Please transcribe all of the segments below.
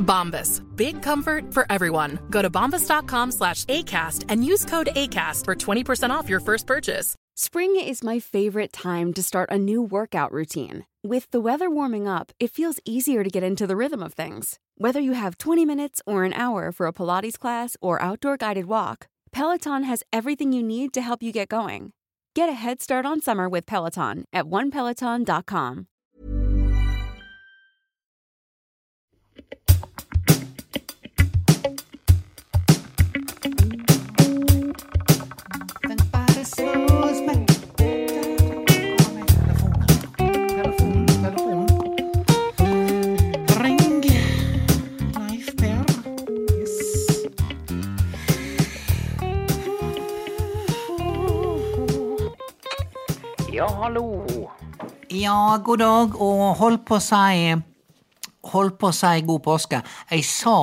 Bombas. Big comfort for everyone. Go to bombas.com slash ACAST and use code ACAST for 20% off your first purchase. Spring is my favorite time to start a new workout routine. With the weather warming up, it feels easier to get into the rhythm of things. Whether you have 20 minutes or an hour for a Pilates class or outdoor guided walk, Peloton has everything you need to help you get going. Get a head start on summer with Peloton at onepeloton.com. Ja, hallo. Ja, god dag, og hold på å si Hold på å si god påske. Jeg sa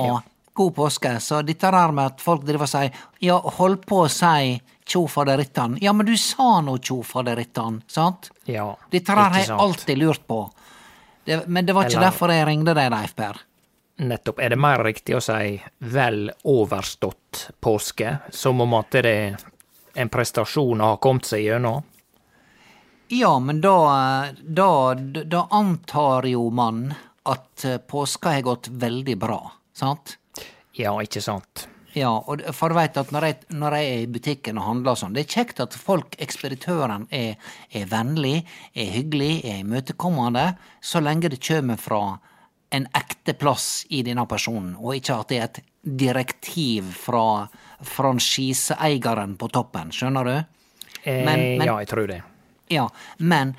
god påske, så dette der med at folk driver og sier ja, hold på å si tjo faderittan. Ja, men du sa nå tjo faderittan, sant? Ja, Dette der har jeg alltid lurt på. Det, men det var ikke Eller- derfor jeg ringte deg, Leif Per. Nettopp. Er det mer riktig å si vel overstått påske, som om at det er en prestasjon å ha kommet seg gjennom? Ja, men da, da, da antar jo man at eh, påska har gått veldig bra, sant? Ja, ikke sant? Ja, og for du veit at når jeg, når jeg er i butikken og handler og sånn, det er kjekt at folk, ekspeditøren, er, er vennlig, er hyggelig, er imøtekommende, så lenge det kommer fra en ekte plass i denne personen, og ikke at det er et direktiv fra franchiseeieren på toppen, skjønner du? Eh, Men- eh, ja, jeg tror det. Ja, men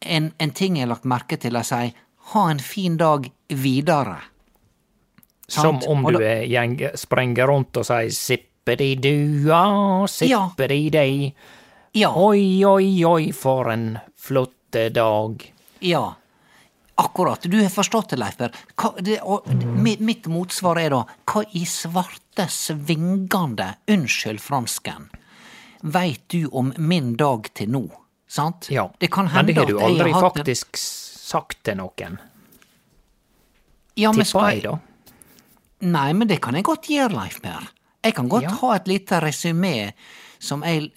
en, en ting jeg har lagt merke til, er å si ha en fin dag videre. Som om du er gjeng, sprenger rundt og sier sippedi-dua, sippedi-dei. Ja. Oi, oi, oi, for en flotte dag. Ja, akkurat. Du har forstått det, Leif mi- Mitt motsvar er da hva i svarte, svingende, unnskyld fransken, veit du om min dag til nå? Sant? Ja, Det kan men at det har du Men det har du aldri faktisk sagt til noen. ja, men Tippa skal jeg, da. Nei, men det kan jeg godt gjøre, Leif Per. Jeg kan godt Ja. ha et lite resymé som jeg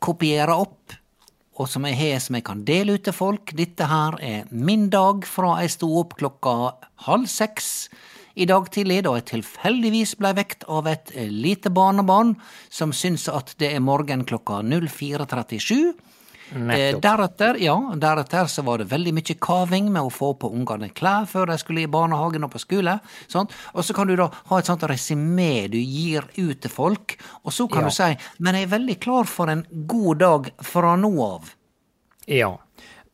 kopierer opp, og som jeg har som jeg kan dele ut til folk. Dette her er min dag fra jeg sto opp klokka halv seks i dag tidlig, da jeg tilfeldigvis blei vekt av et lite barnebarn som syns at det er morgen klokka 04.37. Eh, Nettopp. deretter, ja, deretter så var det veldig mye kaving med å få på ungene klær før de skulle i barnehagen og på skole. Sånt. Og så kan du da ha et sånt resymé du gir ut til folk, og så kan Ja. du si 'men jeg er veldig klar for en god dag fra nå av'. Ja.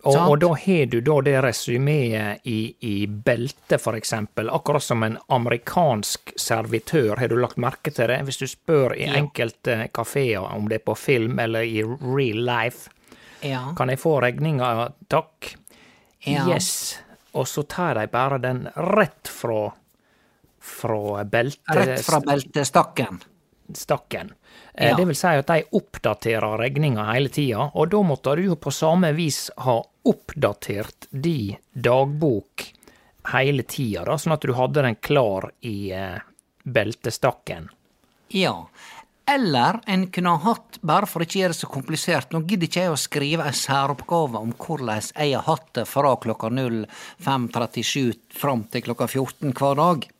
Og, og da har du da det resymeet i, i beltet, for eksempel. Akkurat som en amerikansk servitør, har du lagt merke til det? Hvis du spør i enkelte kafeer om det er på film eller i real life. Ja. Kan jeg få regninga, takk? Ja. Yes. Og så tar de bare den rett fra fra beltet... Rett fra beltestakken. stakken. Eh, Ja. Det vil si at de oppdaterer regninga hele tida, og da måtte du jo på samme vis ha oppdatert de dagbok hele tida, da, sånn at du hadde den klar i eh, beltestakken. Ja. Eller en kunne ha hatt, bare for ikke gjøre det så komplisert, nå gidder ikke jeg å skrive ei særoppgave om hvordan jeg har hatt det fra klokka 05.37 fram til klokka 14 hver dag.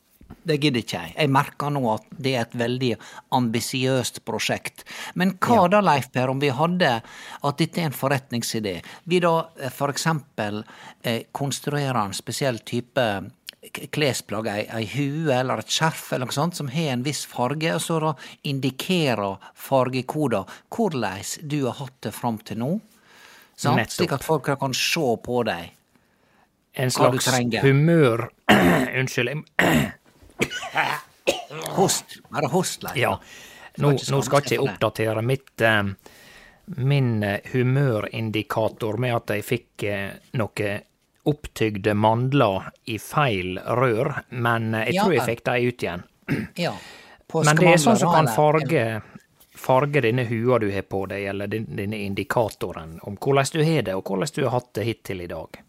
det gidder ikke jeg. Jeg merker nå at det er et veldig ambisiøst prosjekt. Men hva da, Leif Per, om vi hadde at dette er en forretningsidé? Vi da f.eks. for eksempel eh, konstruerer en spesiell type klesplagg, ei, ei hue eller et skjerf eller noe sånt, som har en viss farge, og så da indikerer fargekoder hvordan du har hatt det fram til nå. Slik at folk kan se på deg. En slags humør Unnskyld. Host. Bare host, Leif. Ja. Nå, nå skal ikke jeg oppdatere mitt eh, min eh, humørindikator med at jeg fikk eh, noe opptygde mandler i feil rør, men jeg tror jeg fikk de ut igjen. Ja. Men det er sånn som kan farge, farge denne hua du har på deg, eller din- denne indikatoren, om hvordan du har det, og hvordan du har hatt det hittil i dag.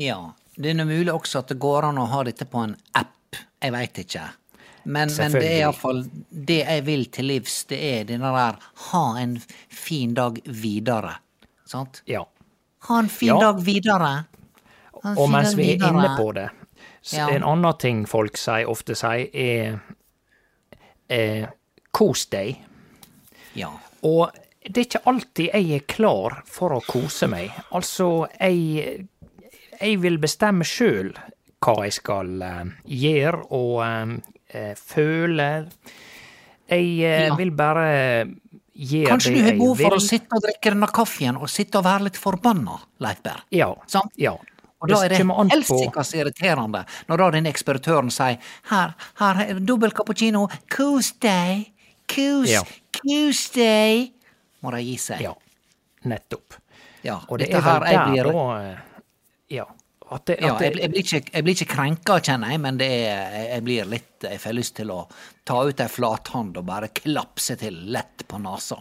Ja. Det er mulig også at det går an å ha dette på en app. Jeg veit ikke. Men, men det er iallfall det jeg vil til livs, det er denne der ha en fin dag videre. Sant? Ja. Ha en fin Ja. dag videre. Og mens vi er inne på det, Ja. en annen ting folk sier, ofte sier, er er kos deg. Ja. Og det er ikke alltid jeg er klar for å kose meg. Altså, jeg, jeg vil bestemme sjøl hva jeg skal uh, gjøre og eh, føle. Jeg uh, Ja. vil bare gjøre Kanskje det du har jeg behov for å sitte og drikke denne kaffen og sitte og være litt forbanna, Leif Berr. Ja. Sant? ja. Og da er det helsikas irriterende når da den ekspeditøren sier her, her er dobbel cappuccino, kos deg, kos, Ja. kos deg. Må de gi seg. Ja, nettopp. Ja, Og det er vel der blir, da eh, Ja. At det, ja, jeg, jeg, blir ikke, jeg blir ikke krenka, kjenner jeg, men det er, jeg blir litt Jeg får lyst til å ta ut ei flathånd og bare klapse til lett på nesa.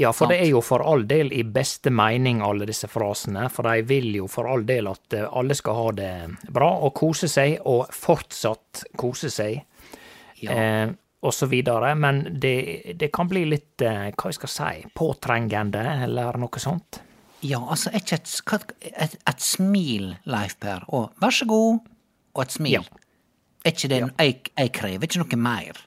Ja, for det er jo for all del i beste mening, alle disse frasene. For de vil jo for all del at eh, alle skal ha det bra og kose seg, og fortsatt kose seg, Ja. eh, og så videre. Men det, det kan bli litt, eh, hva jeg skal si, påtrengende, eller noe sånt. Ja, altså, ikke et, et, et smil, Leif Per, og vær så god, og et smil. Ja. Er ikke det jeg, jeg krever ikke noe mer.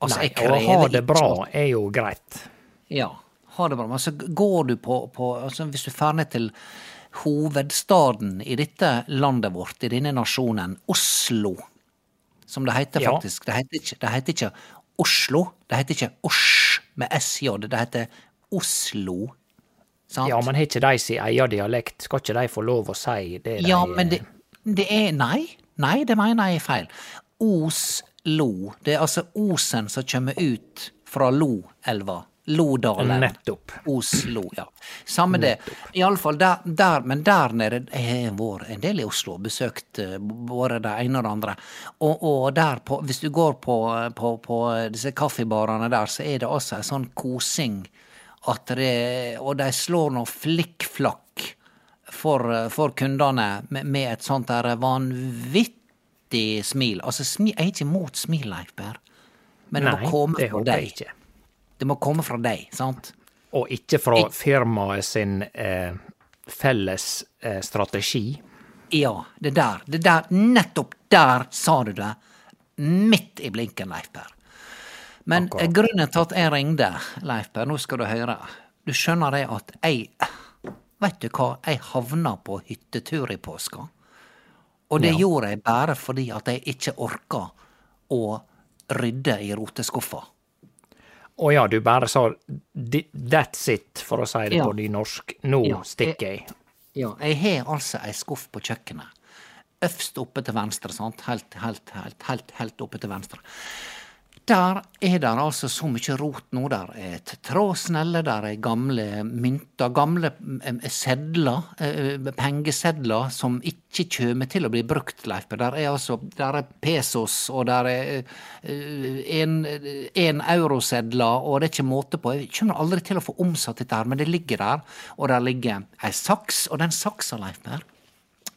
Altså, Nei, å ha det bra er jo greit. Ja, ha det bra. Men så går du på, på altså Hvis du drar ned til hovedstaden i dette landet vårt, i denne nasjonen, Oslo, som det heter Ja. faktisk. Det heter ikke, det heter ikke Oslo, det heter ikke Osj med SJ, det heter Oslo. Sant? Ja, men har ikke de sin egen dialekt? Skal ikke de få lov å si det Ja, men det, det er Nei, nei, det mener jeg er feil. Oslo. Det er altså Osen som kommer ut fra Loelva. Lodalen. Nettopp. Oslo, ja. Samme det. Iallfall der, der, men der nede Jeg har vært en del i Oslo og besøkt eh, både det ene og det andre. Og, og der på Hvis du går på, på, på disse kaffebarene der, så er det også en sånn kosing at det Og de slår noe flikkflakk for, for kundene med, med et sånt der vanvittig smil. Altså, smil, jeg er ikke imot smil, Leif Berr, men det må komme jeg deg. Det må komme fra deg, sant? Og ikke fra firmaet sin eh, felles eh, strategi. Ja, det der, det der, nettopp der sa du det. Midt i blinken, Leif Per. Men Akkurat. grunnen til at jeg ringde, Leif Per, nå skal du høre. Du skjønner det at jeg Vet du hva, jeg havna på hyttetur i påska. Og det Ja. gjorde jeg bare fordi at jeg ikke orka å rydde i roteskuffa. Å ja, du bare sa 'that's it', for å si det Ja. på nynorsk. Nå Ja, stikker jeg. Ja, jeg har altså ei skuff på kjøkkenet. Øvst oppe til venstre, sant? Helt, helt, helt, helt, helt oppe til venstre. Der er det altså så mye rot nå. Der er et trådsnelle, der er gamle mynter, gamle eh, sedler, eh, pengesedler, som ikke kommer til å bli brukt, Leif. Der er altså der er pesos, og der er én eurosedler, og det er ikke måte på. Jeg kommer aldri til å få omsatt dette her, men det ligger der. Og der ligger ei saks, og den saksa, Leif Per,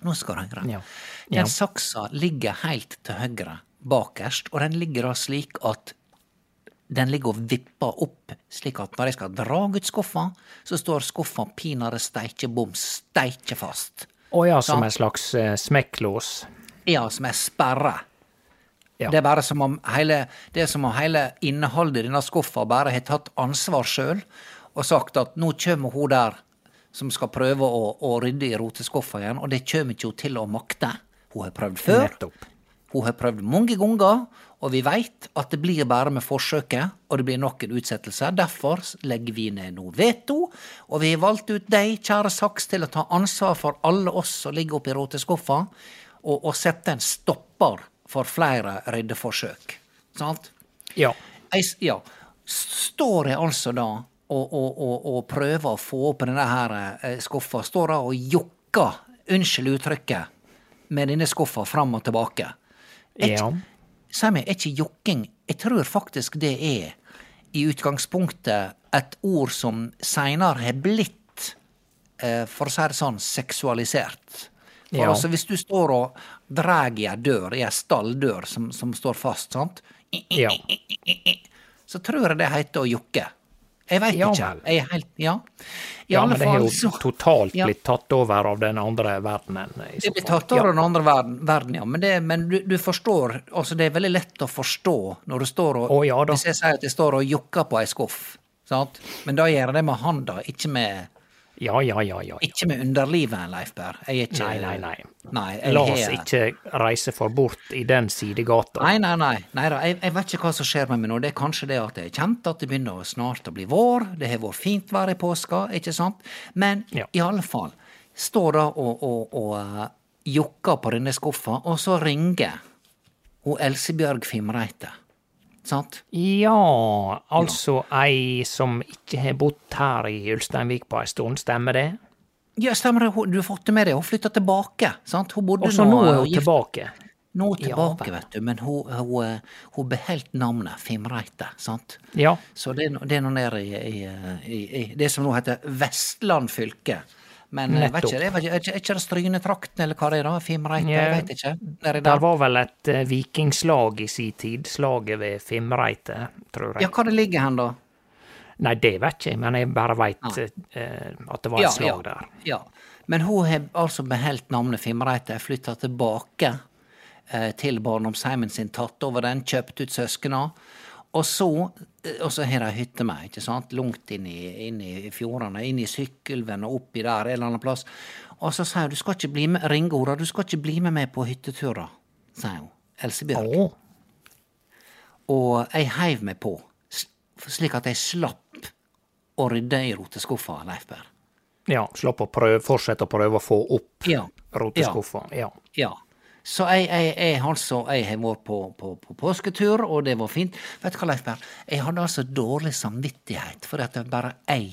nå skal du høre. Ja. Den Ja. saksa ligger helt til høyre bakerst, og den ligger da slik at den ligger og vipper opp, slik at når jeg skal dra ut skuffa, så står skuffa pinadø steike bom steike fast. Å ja, som en slags eh, smekklås. Ja, som er sperre. Ja. Det er bare som om hele, det er som om hele innholdet i denne skuffa bare har tatt ansvar sjøl og sagt at nå kommer hun der som skal prøve å, å rydde i roteskuffa igjen, og det kommer ikke hun til å makte. Hun har prøvd før. Nettopp. Hun har prøvd mange ganger, og vi veit at det blir bare med forsøket, og det blir nok en utsettelse. Derfor legger vi ned nå veto, og vi har valgt ut deg, kjære Saks, til å ta ansvar for alle oss som ligger oppi råteskuffa, og, og sette en stopper for flere ryddeforsøk. Sant? Ja. Jeg, ja. Står jeg altså da og, og, og, prøver å få opp denne her eh, skuffa, står da og jokker, unnskyld uttrykket, med denne skuffa fram og tilbake. Ja. Meg, er ikke jokking Jeg tror faktisk det er i utgangspunktet et ord som seinere har blitt, eh, for å si det sånn, seksualisert. For Ja. altså, hvis du står og drar i ei dør, i ei stalldør som, som står fast, sant, Ja. så tror jeg det heter å jokke. Jeg veit Ja ikke. Er helt Ja. I ja, men det har jo så totalt Ja. blitt tatt over av den andre verdenen. i så Det blir blitt tatt over den andre verden, verden ja. Men, det, men du, du forstår Altså, det er veldig lett å forstå når du står og Å, ja. Hvis jeg sier at jeg står og jokker på ei skuff, sant? Men da gjør jeg det med handa, ikke med Ja, ja, ja, ja. Ikke med underlivet, Leif Berr. Er ikke Nei, nei, nei. Nei, La oss ikke reise for bort i den sidegata. Nei, nei, nei. nei da, jeg, jeg vet ikke hva som skjer med meg nå. Det er kanskje det at jeg har kjent at det begynner snart å bli vår. Det har vært fint vær i påska, ikke sant? Men Ja. i alle fall. Står da og, og, og eh, jokker på denne skuffa, og så ringer hun Elsebjørg Fimreite. Sant? Ja, altså ei som ikke har bodd her i Ulsteinvik på ei stund, stemmer det? Ja, stemmer det. Du har fått det med deg. Hun flytta tilbake. sant? Hun bodde Også nå er hun gift- tilbake. Nå Ja, tilbake, ja, vet du. Men hun, hun, eh, hun beholdt navnet Fimreite, sant? Ja. Så det, det er nå nede i, i, i, i det som nå heter Vestland fylke. Men jeg vet ikke, det er ikke, ikke- det Strynetrakten, eller hva det er da? Fimreite? Ja. Jeg vet ikke. Det, der. var vel et eh, vikingslag i sin tid, slaget ved Fimreite, tror jeg. Ja, hva det ligger hen, da? Nei, det vet jeg, men jeg bare veit eh, at det var et slag der. Ja. Men hun har altså beholdt navnet Fimreite, flytta tilbake eh, til barndomsheimen sin, tatt over den, kjøpt ut søskena. Og så, eh, og så har de hytte med, ikke sant, langt inn i, inn i fjordene, inn i Sykkylven og oppi der, en eller annen plass. Og så sier hun du skal ikke bli med, ringer hun du skal ikke bli med meg på hytteturer, sier hun. Elsebjørg. Oh. Og jeg heiv meg på, slik at jeg slapp å rydde i roteskuffa, Leif Berr. ja, slapp å prøve, fortsette å prøve å få opp Ja. roteskuffa. Ja. Ja. Så jeg, jeg, jeg, altså, jeg har vært på, på, på påsketur, og det var fint. Vet du hva, Leif Berr? Jeg hadde altså dårlig samvittighet for at bare jeg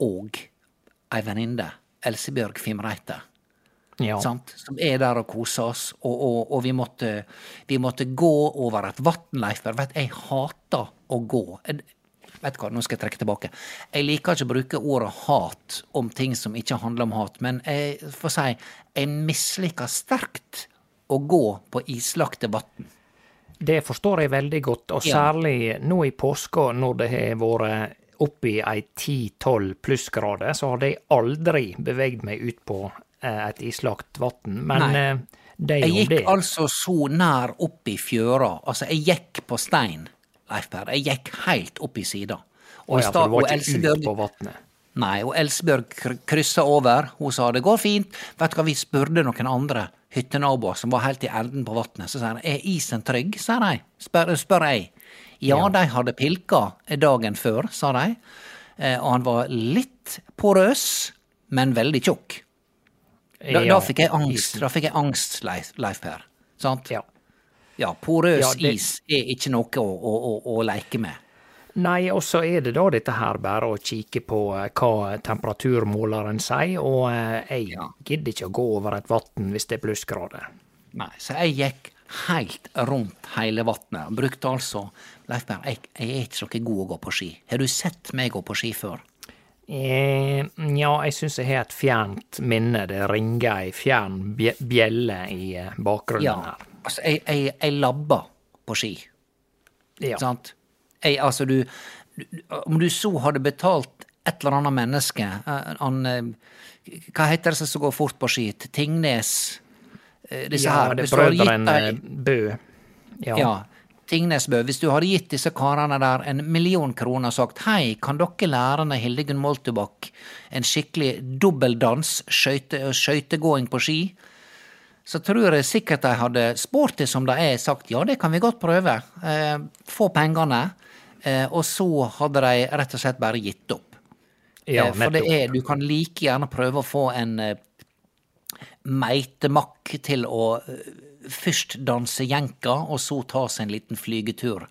og ei venninne, Elsebjørg Fimreite, ja. sant? som er der og koser oss, og, og, og vi, måtte, vi måtte gå over et vann, Leif Berr. Vet jeg hater å gå. Vet du hva, nå skal jeg trekke tilbake. Jeg liker ikke å bruke ordet hat om ting som ikke handler om hat, men jeg får si jeg misliker sterkt å gå på islagte vann. Det forstår jeg veldig godt, og Ja. særlig nå i påska når det har vært oppi ei 10-12 plussgrader, så hadde jeg aldri beveget meg ut på eh, et islagt vann. Men Nei. eh, det er Jeg gikk det. altså så nær opp i fjøra. Altså, jeg gikk på stein, Leif Per. Jeg gikk helt opp i sida. Og, ja, for du var ikke Elsebjørg- ut på vannet. Nei, og Elsebjørg kr- kryssa over. Hun sa det går fint. Vet du hva, vi spurte noen andre hyttenaboer som var helt i enden på vannet. Så sier de er isen trygg, sier de. Spør, spør jeg. Ja, de hadde pilka dagen før, sa de. Eh, Og han var litt porøs, men veldig tjukk. Da, Ja, da fikk jeg angst, da fikk jeg angst, Leif, Per. Sant? Ja. Ja, porøs Ja, det- is er ikke noe å, å, å, å leke med. Nei, og så er det da dette her bare å kikke på eh, hva temperaturmåleren sier, og jeg jeg gidder ikke å gå over et vann hvis det er plussgrader. Nei, så jeg gikk helt rundt hele vatnet. Brukte altså Leif Berr, jeg, jeg er ikke så god å gå på ski. Har du sett meg gå på ski før? Eh, ja, jeg syns jeg har et fjernt minne. Det ringer ei fjern bjelle i eh, bakgrunnen Ja. her. Altså, jeg, jeg, jeg labba på ski, Ja. sant? Jeg, altså, du, Om du så hadde betalt et eller annet menneske eh, han, eh, Hva heter det som går fort på skit? Tingnes? eh, Disse ja, her. det er brødrene Bø. Ja. ja. Tingnesbø, hvis du hadde gitt disse karene der en million kroner og sagt hei, kan dere lære ned Hildegunn Moltebakk en skikkelig dobbeldans, skøyte, skøytegåing på ski, så tror jeg sikkert de hadde spurt det som de er, sagt ja, det kan vi godt prøve, eh, få pengene, og så hadde de rett og slett bare gitt opp. Ja, nettopp. For det er, du kan like gjerne prøve å få en eh, meitemakk til å eh, først danse jenka, og så ta seg en liten flygetur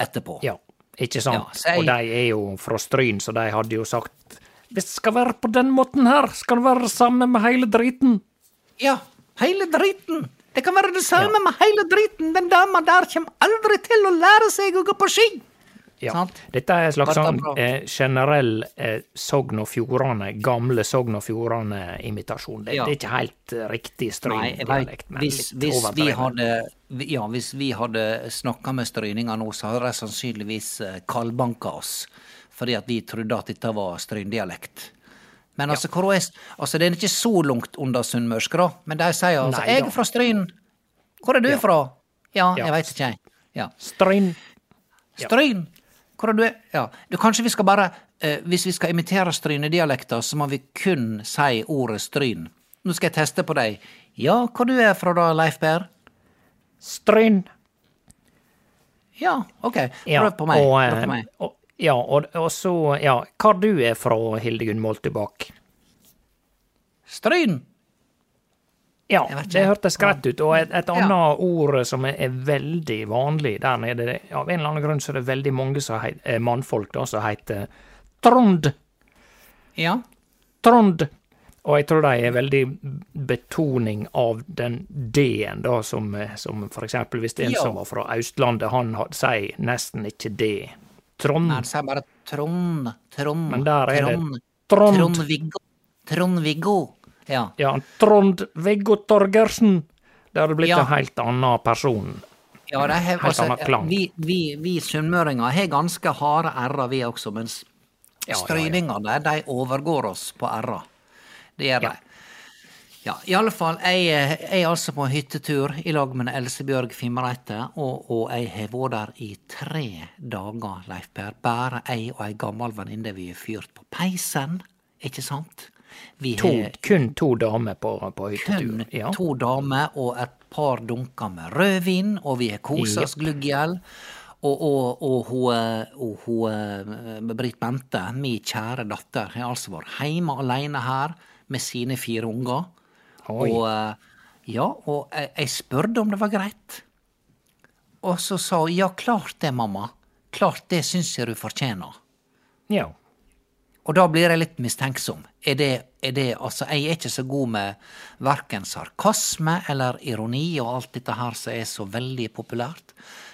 etterpå. Ja, ikke sant? Ja, jeg- Og de er jo fra Stryn, så de hadde jo sagt det skal være på den måten her, skal være det samme med hele driten. Ja, hele driten! Det kan være det samme med hele driten! Den dama der kommer aldri til å lære seg å gå på ski! Ja. Sant? Dette er en slags sånn eh, generell eh, Sogn og Fjordane, gamle Sogn og Fjordane-imitasjon. Det, Ja. det er ikke helt eh, riktig Stryn-dialekt, men hvis, litt hvis, vi hadde, ja, hvis vi hadde snakka med stryninga nå, så hadde de sannsynligvis eh, kaldbanka oss. Fordi at vi trodde at dette var stryndialekt. Men altså, hvor er, altså, det er ikke så langt under sunnmørsk, da. Men de sier altså Nei 'Jeg er fra Stryn'. Hvor er du fra? Ja, Ja. jeg veit ikke, jeg. Ja. Stryn. Stryn! Hvor er? Ja. Du, kanskje vi skal bare eh, Hvis vi skal imitere strynedialekter, så må vi kun si ordet stryn. Nå skal jeg teste på deg. Ja, hvor du er fra da, Leif Per? Stryn. Ja, ok. Prøv på meg. Og, Prøv eh, på meg. og, ja, og, og så Ja, hvor du er fra, Hildegunn Moltebakk? Stryn! Ja, det hørtes greit ut. Og et, et Ja. annet ord som er, veldig vanlig der nede Av en eller annen grunn så er det veldig mange som heit, eh, mannfolk da, som heter Trond. Ja. Trond. Og jeg tror de er veldig betoning av den D-en, da, som, eh, som for eksempel hvis det er en jo. som var fra Østlandet, han had- sier nesten ikke D. Trond. Nei, det sier bare Trond, Trond, Men der er det Trond, Trond. Trond-Viggo. Trond-Viggo. Ja. Ja, Trond-Viggo Torgersen. Det hadde blitt Ja. en helt annen person. Ja, det har, altså, annen klang. vi, vi, vi sunnmøringer har ganske harde r-er, vi også, mens Ja, stryningene de overgår oss på r-er. Det gjør de. Ja, i alle fall, jeg eh, er altså på hyttetur i lag med Elsebjørg Fimreite, og, og jeg har vært der i tre dager, Leif Per. Bare jeg og ei gammel venninne vi har fyrt på peisen, ikke sant? Vi To, har kun to damer på, på kun. Ja. to damer og et par dunker med rødvin, og vi har kosa oss glugg i hjel. Og, og, og hun, og hun eh, Britt Bente, min kjære datter, har altså vært hjemme alene her med sine fire unger. Oi. Og eh, ja, og jeg, jeg spurte om det var greit. Og så sa hun ja, klart det, mamma. Klart det syns jeg du fortjener. ja. Og da blir jeg litt mistenksom. Er det, er det Altså, jeg er ikke så god med verken sarkasme eller ironi og alt dette her som er så veldig populært.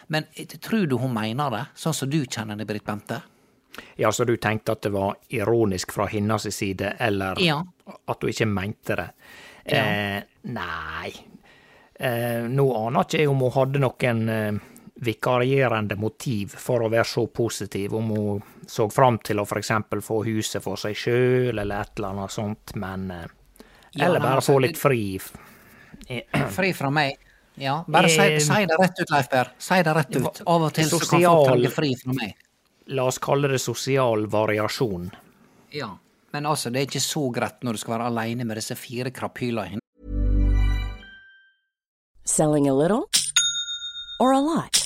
Men tror du hun mener det, sånn som du kjenner det, Britt Bente? Ja, så du tenkte at det var ironisk fra hennes side, eller Ja. at hun ikke mente det? Eh, nei. Eh, nå aner ikke jeg om hun hadde noen eh, vikarierende motiv for å være så positiv, om hun så fram til å eksempel få huset for seg sjøl, eller et eller annet sånt, men eh, Ja, Eller bare altså, få litt fri. Fri fra meg? Ja, bare si, Eh, si det rett ut, Leif Per. Si det rett ut. Av og til så kan folk trenge fri fra meg. La oss kalle det sosial variasjon. Ja. Men altså, det er ikke så greit når du skal være aleine med disse fire krapylene. Selling a little or a lot?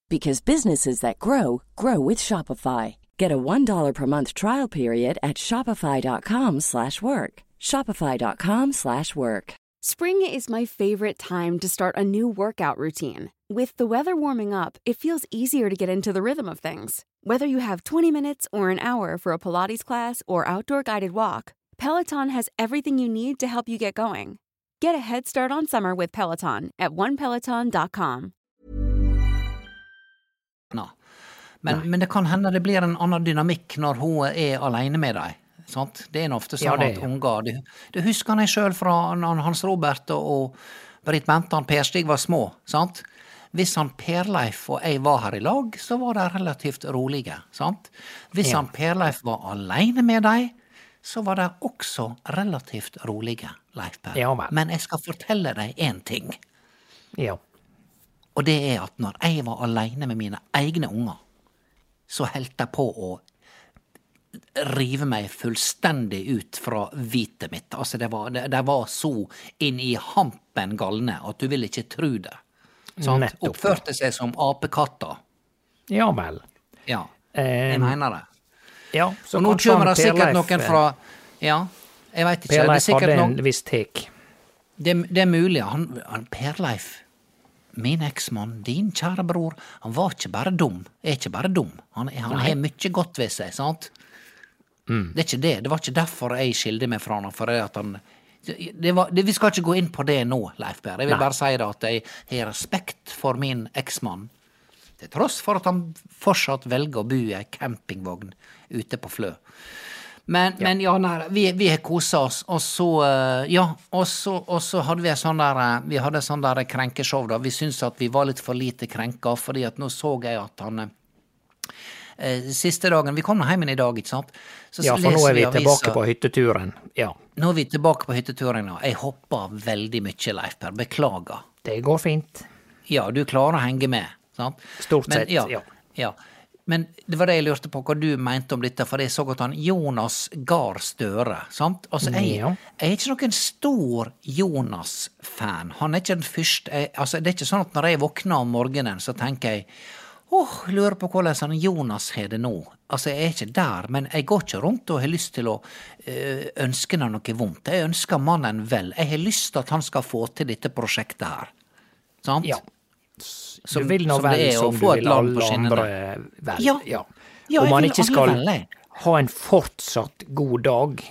because businesses that grow grow with Shopify. Get a $1 per month trial period at shopify.com/work. shopify.com/work. Spring is my favorite time to start a new workout routine. With the weather warming up, it feels easier to get into the rhythm of things. Whether you have 20 minutes or an hour for a Pilates class or outdoor guided walk, Peloton has everything you need to help you get going. Get a head start on summer with Peloton at onepeloton.com. Men, men det kan hende det blir en annen dynamikk når hun er aleine med dem. Sant? Det er ofte sånn ja, at er. unger Det, det husker jeg sjøl fra når Hans Robert og, og Britt Bente og Per Stig var små. sant? Hvis han Per-Leif og jeg var her i lag, så var de relativt rolige. sant? Hvis Ja. han Per-Leif var aleine med dem, så var de også relativt rolige, Leif Per. Ja men. Men jeg skal fortelle deg én ting. Ja. Og det er at når jeg var aleine med mine egne unger, så holdt jeg på å rive meg fullstendig ut fra hvitet mitt. Altså, det var, det, var så inn i hampen galne at du vil ikke tru det. Sånn. Oppførte seg som apekatter. Ja vel. Ja, jeg jeg mener det. ja, så Og nå kommer det sikkert noen eh, fra Ja, jeg veit ikke. Det er Per-Leif hadde noen en viss tek. Det, det er mulig. Han, han Per-Leif, min eksmann, din kjære bror, han var ikke bare dum. Er ikke bare dum. Han, han har mye godt ved seg, sant? Mm. Det er ikke det. Det var ikke derfor jeg skilte meg fra han. For at han det var, det, vi skal ikke gå inn på det nå, Leif Per. Jeg vil Nei. bare si det at jeg har respekt for min eksmann. Til tross for at han fortsatt velger å bo i ei campingvogn ute på Flø. Men, men ja, nei, vi, vi har kosa oss, og så eh, Ja, og så, hadde vi sånn der eh, Vi hadde sånn der krenkeshow, da. Vi syntes at vi var litt for lite krenka, fordi at nå så jeg at han eh, Siste dagen Vi kom nå hjem i dag, ikke sant? Så Ja, for nå er vi vi tilbake på hytteturen. Ja, Nå er vi tilbake på hytteturen, ja. Jeg hoppa veldig mye, Leif Per. Beklager. det går fint. Ja, du klarer å henge med, sant? Stort sett, ja. ja. ja. Men det var det jeg lurte på hva du mente om dette, for jeg så at han Jonas Gahr Støre, sant? Altså, jeg, jeg er ikke noen stor Jonas-fan. Han er ikke den første jeg, Altså, det er ikke sånn at når jeg våkner om morgenen, så tenker jeg åh, oh, lurer på hvordan han Jonas har det nå. Altså, jeg er ikke der, men jeg går ikke rundt og har lyst til å øh, ønske ham noe vondt. Jeg ønsker mannen vel. Jeg har lyst til at han skal få til dette prosjektet her. Sant? Ja. Som- du vil nå som vel er som du vil alle andre vel. Ja. Ja. Ja, Om vil ikke skal ha en fortsatt god dag,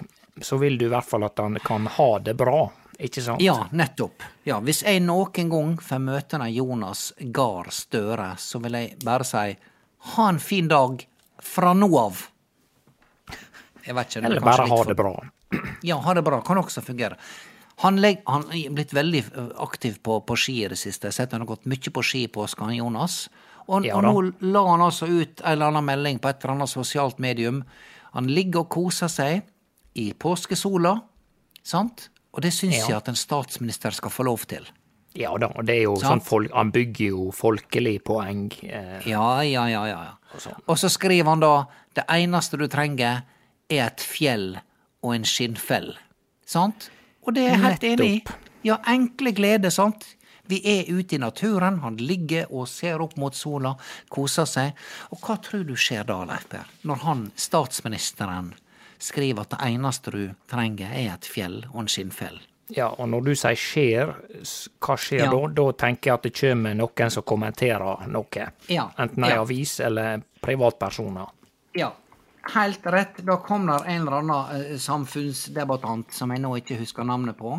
så vil du i hvert fall at han kan ha det bra, ikke sant? Ja, nettopp. Ja, hvis jeg noen gang får møte den Jonas Gahr Støre, så vil jeg bare si ha en fin dag fra nå av. Jeg vet ikke, er Eller bare ha for- det bra. Ja, ha det bra. Kan også fungere. Han, legg, han er blitt veldig aktiv på, på ski i det siste. Jeg har sett han har gått mye på ski på påsken, Jonas. Og, Ja og nå la han altså ut en eller annen melding på et eller annet sosialt medium. Han ligger og koser seg i påskesola, sant? Og det syns Ja. jeg at en statsminister skal få lov til. Ja da, og det er jo Sant. sånn folk, Han bygger jo folkelig poeng. Eh, Ja, ja, ja, ja. ja. sånn. Og så skriver han da det eneste du trenger er et fjell og en skinnfell. Sant? Og det er jeg helt enig i. Ja, enkle glede, sant? Vi er ute i naturen, han ligger og ser opp mot sola, koser seg. Og hva tror du skjer da, Leif Per, når han, statsministeren, skriver at det eneste du trenger er et fjell og en skinnfell? Ja, og når du sier skjer, hva skjer Ja. da? Da tenker jeg at det kommer noen som kommenterer noe. Ja, Enten ei ja. avis eller privatpersoner. Ja, helt rett. Da kom der en eller annen eh, samfunnsdebattant som jeg nå ikke husker navnet på,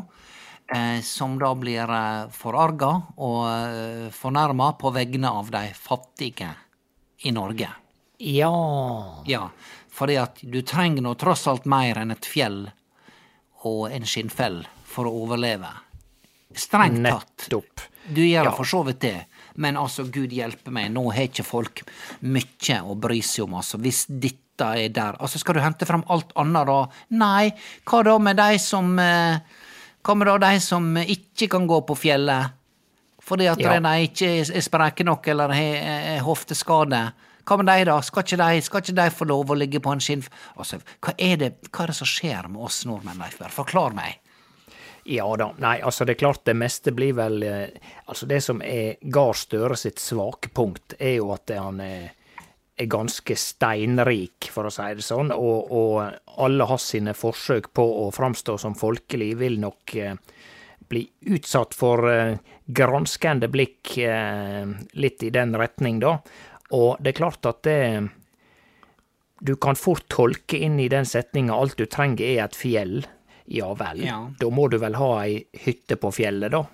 eh, som da blir eh, forarga og fornærma på vegne av de fattige i Norge. Ja Ja, fordi at du trenger nå tross alt mer enn et fjell og en skinnfell for å overleve. Strengt tatt. Nettopp. Du gjør Ja. for så vidt det, men altså, gud hjelpe meg, nå har ikke folk mye å bry seg om, altså, hvis dette er der. Altså, skal du hente fram alt annet da? Nei, hva da med de som eh, Hva med da de som ikke kan gå på fjellet? Fordi at Ja. de ikke er spreke nok eller har hofteskade. Hva med de, da? Skal ikke de, skal ikke de få lov å ligge på en skinn... Altså, hva er, det, hva er det som skjer med oss nordmenn, Leif Berr? Forklar meg. Ja da. Nei, altså det er klart det meste blir vel eh, Altså det som er Gahr Støre sitt svake punkt, er jo at han er, er ganske steinrik, for å si det sånn. Og, og alle hans sine forsøk på å framstå som folkelig vil nok eh, bli utsatt for eh, granskende blikk litt i den retning, da. Og det er klart at det du kan fort tolke inn i den setninga alt du trenger er et fjell. Ja vel, Ja. da må du vel ha ei hytte på fjellet, da.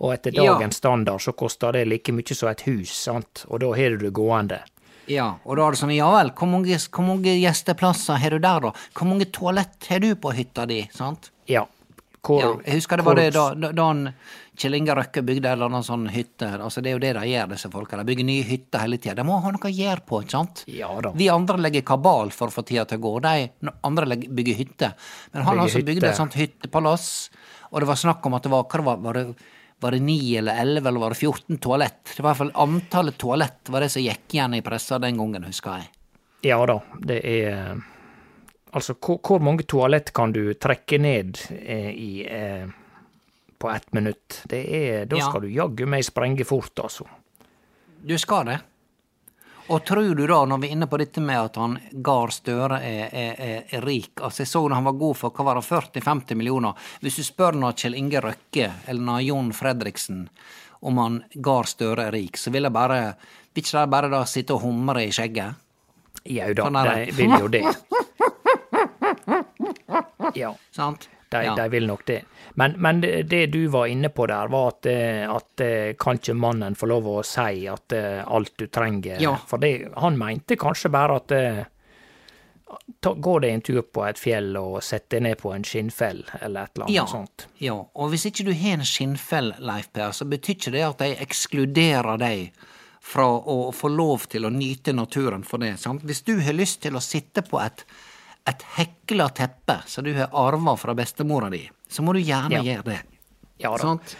Og etter Ja. dagens standard så koster det like mye som et hus, sant, og da har du det gående. Ja, og da er det sånn, ja vel, hvor mange, hvor mange gjesteplasser har du der, da? Hvor mange toalett har du på hytta di, sant? Ja. Hvor, Ja, jeg husker det var det da, da, da han Kjell Inge Røkke bygde en eller annen sånn hytte. Altså Det er jo det de gjør, disse folka. De bygger nye hytter hele tida. De må ha noe å gjøre på, ikke sant? Ja da. Vi andre legger kabal for å få tida til å gå. De andre legger, bygger hytte. Men han Bygger altså bygde hytte. et sånt hyttepalass, og det var snakk om at det var hva var, var det var det 9 eller elleve eller var det 14 toalett? Det var i hvert fall antallet toalett var det som gikk igjen i pressa den gangen, husker jeg. Ja da, det er Altså, hvor, hvor mange toalett kan du trekke ned eh, i eh, på ett minutt? Det er Da Ja. skal du jaggu meg sprenge fort, altså. Du skal det. Og tror du da, når vi er inne på dette med at han Gahr Støre er, er, er, rik Altså, jeg så da han var god for hva var det, 40-50 millioner. Hvis du spør når Kjell Inge Røkke eller når Jon Fredriksen om han Gahr Støre er rik, så vil jeg bare Vil ikke de bare da sitte og humre i skjegget? Jau da, Sånn de vil jo det. Ja. Sant? De, Ja. de vil nok det. Men, men det det du var inne på der, var at, eh, at eh, kan ikke mannen få lov å si at eh, alt du trenger Ja. For det, han mente kanskje bare at ta, Gå deg en tur på et fjell og sett deg ned på en skinnfell, eller et eller annet Ja, sånt. ja, og hvis ikke du har en skinnfell, Leif Per, så betyr ikke det at de ekskluderer deg fra å få lov til å nyte naturen for det. sant? Hvis du har lyst til å sitte på et, et hekla teppe som du har arva fra bestemora di, så må du gjerne Ja. gjøre det. Ja da. Sånt?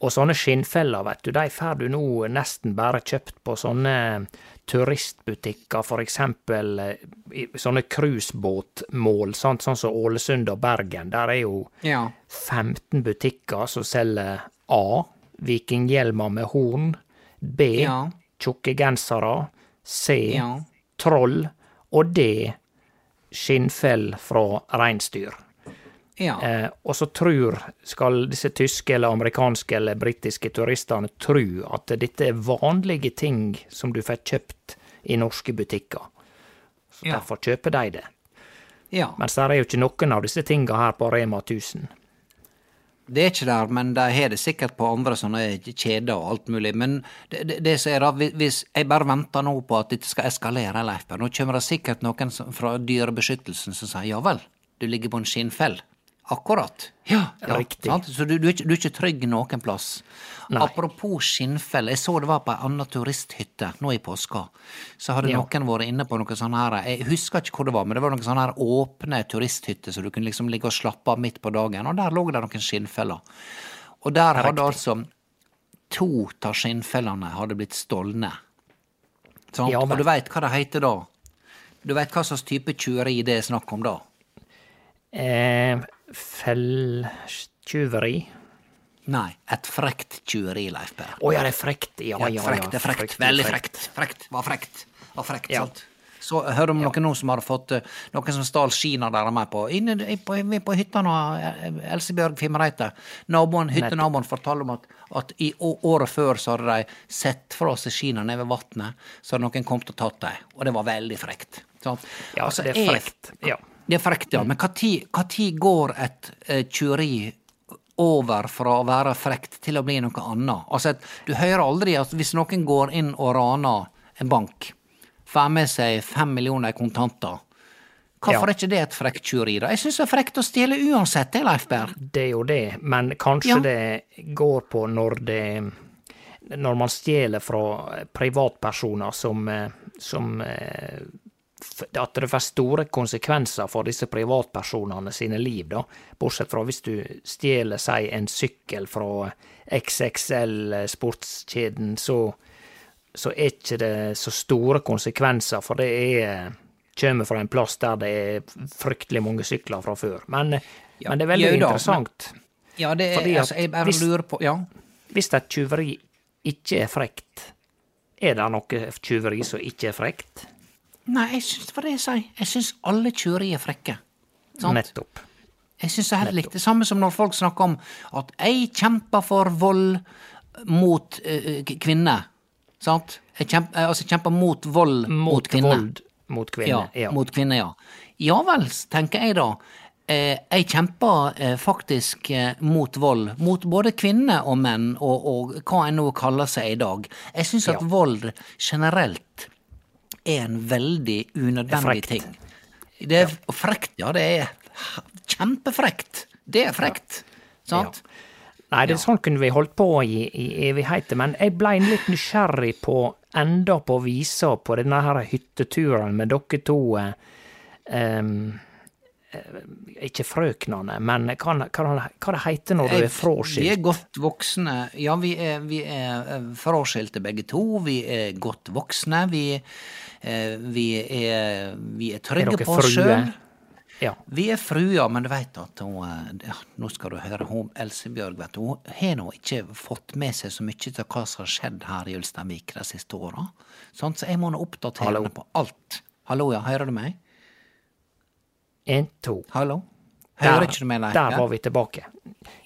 Og sånne skinnfeller, vet du, de får du nå nesten bare kjøpt på sånne turistbutikker, for eksempel eh, sånne cruisebåtmål, sånn som Ålesund og Bergen. Der er jo Ja. 15 butikker som selger A. Vikinghjelmer med horn. B. Ja. Tjukke gensere. C. Ja. Troll. Og D. Skinnfell fra reinsdyr. Ja. Eh, og så tror, skal disse tyske eller amerikanske eller britiske turistene tro at dette er vanlige ting som du får kjøpt i norske butikker. Så Ja. Derfor kjøper de det. ja. Mens det er jo ikke noen av disse tinga her på Rema 1000. Det er ikke der, men de har det sikkert på andre sånne kjeder og alt mulig. Men det, det, det er hvis jeg bare venter nå på at dette skal eskalere, Leif nå kommer det sikkert noen fra Dyrebeskyttelsen som sier ja vel, du ligger på en skinnfell. Akkurat. Ja, ja Riktig. Sant? Så du, du, er ikke, du er ikke trygg noen plass. Nei. Apropos skinnfell, jeg så det var på ei anna turisthytte nå i påska. Så hadde Ja. noen vært inne på noe sånn her Jeg husker ikke hvor det var, men det var noen sånne her åpne turisthytter så du kunne liksom ligge og slappe av midt på dagen, og der lå det noen skinnfeller. Og der hadde altså to av skinnfellene hadde blitt stolne. Sant? Ja, men- Og du veit hva det heter da? Du veit hva slags type tjuveri det er snakk om da? Eh, Felltyveri? Nei, et frekt tyveri, Leif Per. Å ja, det er frekt. Ja, ja, ja. frekt, det er frekt. Veldig frekt. Frekt, var frekt. Var frekt, Ja. sant? Så hører hører om noen nå som har fått eh, Noen som stal skina der med på. Inne på, på hytta nå, eh, Elsebjørg Fimreite. Naboen, hyttenaboen fortalte om at, at i året før så hadde de sett fra seg skina nede ved vannet, så hadde noen kommet og tatt dem. Og det var veldig frekt. Sant? Ja, Altså, det er frekt. Ja. Det er frekt, ja. Men hva tid, går et eh, tjuveri over fra å være frekt til å bli noe annet? Altså, du hører aldri at hvis noen går inn og raner en bank, får med seg fem millioner i kontanter, hvorfor Ja. er ikke det et frekt tjuveri, da? Jeg syns det er frekt å stjele uansett, det, Leif Berr. Det er jo det, men kanskje Ja. det går på når det Når man stjeler fra privatpersoner som, eh, som eh, At det får store konsekvenser for disse privatpersonene sine liv, da. Bortsett fra hvis du stjeler, si, en sykkel fra XXL-sportskjeden, så, så er ikke det så store konsekvenser, for det er kommer fra en plass der det er fryktelig mange sykler fra før. Men, Ja, men det er veldig da, interessant. Ja, det er altså, jeg bare hvis- lurer på Ja. Hvis et tyveri ikke er frekt, er det noe tyveri som ikke er frekt? Nei, jeg syns det var det jeg sier. Jeg syns alle tjuveri er frekke. Sant? Nettopp. Jeg syns det er helt likt. Det samme som når folk snakker om at jeg kjemper for vold mot uh, k- kvinner. Sant? Jeg kjemper, altså kjemper mot vold mot, Mot kvinner. vold mot kvinner. Ja, Ja. mot kvinner, ja. Ja vel, tenker jeg da. Eh, jeg kjemper eh, faktisk eh, mot vold. Mot både kvinner og menn, og, og hva en nå kaller seg i dag. Jeg syns at Ja. vold generelt er en veldig unødvendig Frekt. ting. Det er ja. frekt, ja. Det er kjempefrekt. Det er frekt. Sant? Nei, det, er sånn kunne vi holdt på i, i evigheter, men jeg blei litt nysgjerrig på enda på visa på denne her hytteturen med dere to Um, Ikke frøknene, men hva, hva, hva det heter når du er Vi er godt voksne. Ja, vi er, vi er eh, fraskilte begge to. Vi er godt voksne. Vi, vi, er, vi er trygge er på oss sjøl. Ja. Vi er fruer, men du veit at hun eh, ja, Nå skal du høre, hun Elsebjørg, vet du, hun har nå ikke fått med seg så mye av hva som har skjedd her i Ulsteinvik de siste åra. Sånn, så jeg må nå oppdatere henne på alt. Hallo, ja, hører du meg? En, to. Hallo? Hører Der, ikke du meg, Leif? der var vi tilbake.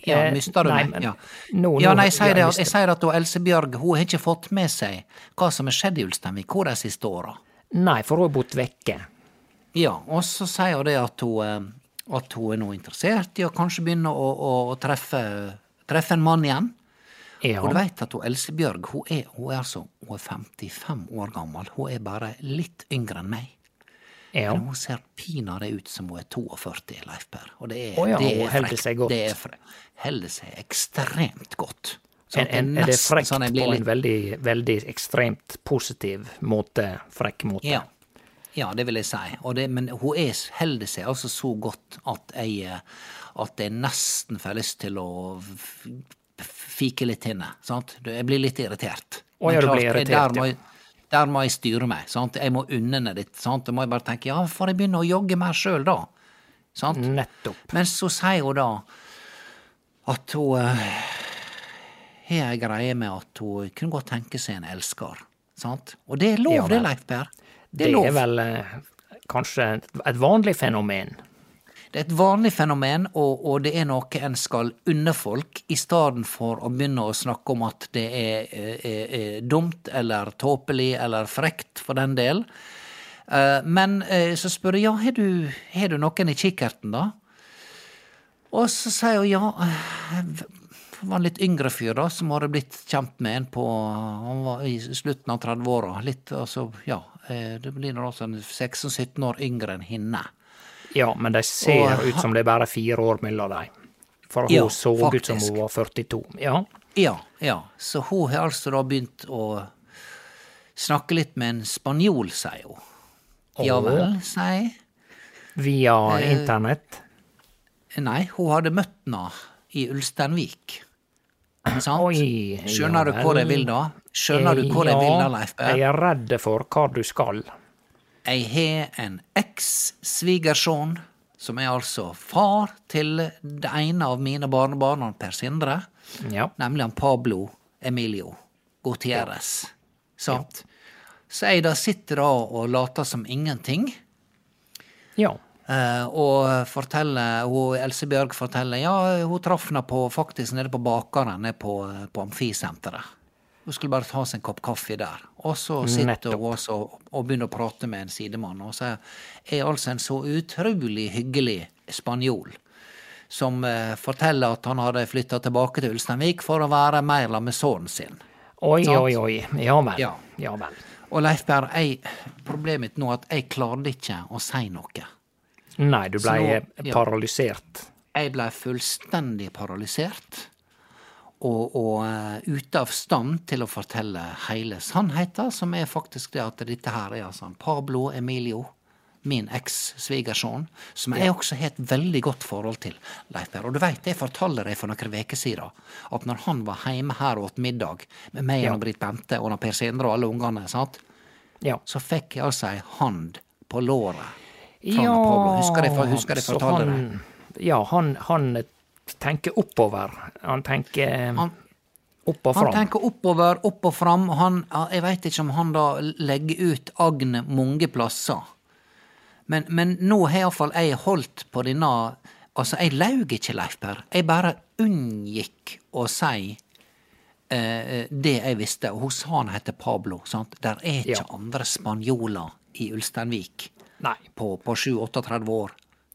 Ja, Eh, mista du nei, meg? Ja. no, ja, nei, jeg sier, det, jeg sier at Else Elsebjørg hun har ikke fått med seg hva som har skjedd i Ulsteinvik de siste åra. Nei, for hun har bodd vekke. Ja, og så sier hun det at hun, eh, at hun er nå interessert i å kanskje begynne å, å, å treffe, treffe en mann igjen. Ja. Og du veit at hun Elsebjørg hun er, hun er altså hun er 55 år gammel. Hun er bare litt yngre enn meg. Ja. Men hun ser pinadø ut som hun er 42, Leif Per. Og det er, oh, ja, det er frekt. seg godt. Det er holder seg ekstremt godt. Sånn En, en, er det frekt sånn på en veldig, veldig ekstremt positiv måte? Frekk måte? Ja. ja, det vil jeg si. Det, men hun er, holder seg altså så godt at jeg, at jeg nesten får lyst til å fike litt til henne. Sant? Jeg blir litt irritert. Å ja, du blir irritert, ja. Der må jeg styre meg. Sant? Jeg må unne meg litt. Sant? Da må jeg bare tenke ja, får jeg begynne å jogge mer sjøl, da? Sant? Nettopp. Men så sier hun da at hun eh, har ei greie med at hun kunne godt tenke seg en elsker. Sant? Og det er lov, Ja, det. Leif Per. Det Det er lov. er vel uh, kanskje et vanlig fenomen. Det er et vanlig fenomen, og, og det er noe en skal unne folk, i stedet for å begynne å snakke om at det er, er, er dumt eller tåpelig eller frekt, for den del. Eh, Men eh, så spør jeg ja, har du, har du noen i kikkerten, da? Og så sier hun ja, eh, det var en litt yngre fyr da, som hadde blitt kjent med en på Han var i slutten av 30-åra. Litt, altså, ja. eh, Det blir nå sånn 16-17 år yngre enn henne. Ja, men de ser Og- ut som det er bare fire år mellom dem. For Ja, hun så ut som hun var 42. Ja. Ja, ja. Så hun har altså da begynt å snakke litt med en spanjol, sier hun. Ja vel, sier jeg. Via Eh, internett. Nei, hun hadde møtt henne i Ulsteinvik. Sant? Oi, Skjønner ja du hvor jeg vil da? Skjønner du hvor jeg vil da, Leif Berr? jeg er redd for hva du skal. Jeg har en eks-svigersønn, som er altså far til det ene av mine barnebarn, Per Sindre. Ja. nemlig han Pablo Emilio Gutierrez. Sant? Så jeg da sitter da og later som ingenting, Ja. eh, og forteller, hun Elsebjørg forteller ja, hun traff henne på, faktisk nede på bakeren nede på, på Amfisenteret. Hun skulle bare ta seg en kopp kaffe der. Og så sitter hun også og begynner å prate med en sidemann, og så er altså en så utrolig hyggelig spanjol som eh, forteller at han hadde flytta tilbake til Ulsteinvik for å være mer sammen med sønnen sin. Oi, Sant? oi, oi. Ja vel. Ja. Ja vel. Og Leif Berr, problemet mitt nå er at jeg klarte ikke å si noe. Nei, du blei paralysert. ja. Jeg blei fullstendig paralysert. Og, og eh, ute av stand til å fortelle hele sannheten, som er faktisk det at dette her er altså Pablo Emilio, min eks-svigersønn, som jeg også har et veldig godt forhold til, Leif Og du veit, jeg fortalte deg for noen uker siden at når han var hjemme her og åt middag med meg Ja. og Britt Bente og Per Sindre og alle ungene, Ja. så fikk jeg altså ei hand på låret fra ja, Pablo. Husker jeg, husker jeg fortalte deg? Ja, han, han tenker oppover. Han tenker Han- opp og Han tenker oppover, opp og fram. Han, jeg veit ikke om han da legger ut agnet mange plasser. Men, men nå har iallfall jeg holdt på denne Altså, jeg laug ikke, Leif Per. Jeg bare unngikk å si eh, det jeg visste. Og hun sa han heter Pablo. sant? Der er ikke Ja. andre spanjoler i Ulsteinvik Nei. på, på 37-38 år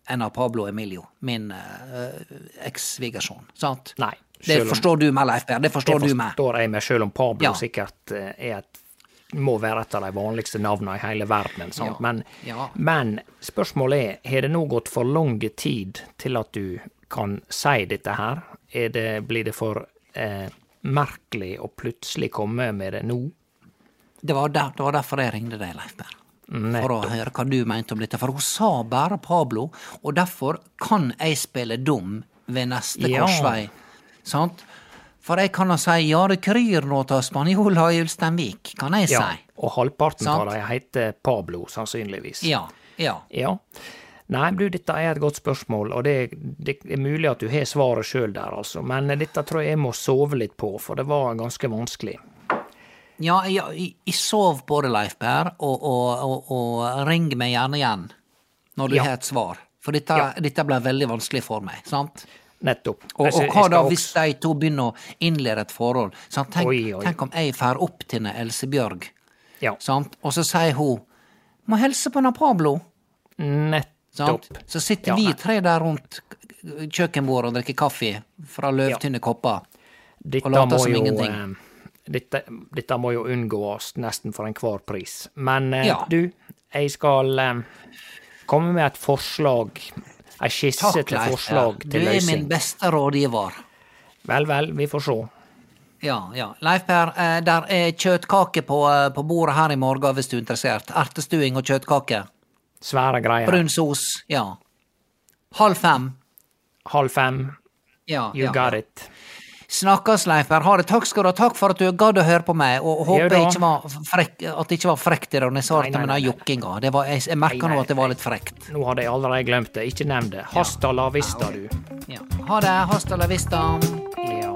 enn av Pablo Emilio, min eh, eks-svigersønn. Sant? Nei. Det forstår du meg, Leif Berr. Det forstår det du meg. forstår jeg meg, sjøl om Pablo Ja. sikkert eh, er et må være et av de vanligste navnene i hele verden. Sant? Ja, Men, ja. men spørsmålet er, har det nå gått for lang tid til at du kan si dette her? Er det, blir det for eh, merkelig å plutselig komme med det nå? Det var, der, det var derfor jeg ringde deg, Leif Berr. For å høre hva du mente om dette. For hun sa bare Pablo, og derfor kan jeg spille dum ved neste Ja. korsvei. Sant? For jeg kan da si ja, det kryr nå av spanjoler i Ulsteinvik, kan jeg Ja, si. og halvparten av dem heter Pablo, sannsynligvis. Ja. Ja. Ja. Nei, du, dette er et godt spørsmål, og det, det er mulig at du har svaret sjøl der, altså. Men dette tror jeg jeg må sove litt på, for det var ganske vanskelig. Ja, jeg, jeg sov på det, Leif Per, og, og, og, og ring meg gjerne igjen når du Ja. har et svar. For dette, Ja. dette ble veldig vanskelig for meg, sant? Nettopp. Og, og hva da hvis de to begynner å innlede et forhold? Sant? Tenk, Oi, oi. tenk om jeg drar opp til Elsebjørg, Ja, sant? og så sier hun må hilse på Pablo. nettopp. Sant? Så sitter vi tre der rundt kjøkkenbordet og drikker kaffe fra løvtynne kopper. Dette og later som jo, ingenting. Dette, dette må jo unngås nesten for enhver pris. Men eh, Ja. du, jeg skal eh, komme med et forslag. Ei skisse Takk, til løsning. forslag Du til er min løsning. beste rådgiver. Vel, vel, vi får se. Ja, ja. Leif Per, eh, der er kjøttkake på, på bordet her i morgen hvis du er interessert. Ertestuing og kjøttkake. Svære greier. Brun sos, ja. Halv fem. Halv fem. Ja, You ja, got it. Snakkes, Leif Per. Ha det. Takk skal du ha. Takk for at du gadd å høre på meg, og, håper at det ikke var frekt i Nei, nei, med den jokkinga. Det var- Jeg, jeg merka nå at det var litt frekt. Nå hadde jeg allerede glemt det. Ikke nevn det. Hasta la vista, du. Ja. Ha det. Hasta la vista. Ja,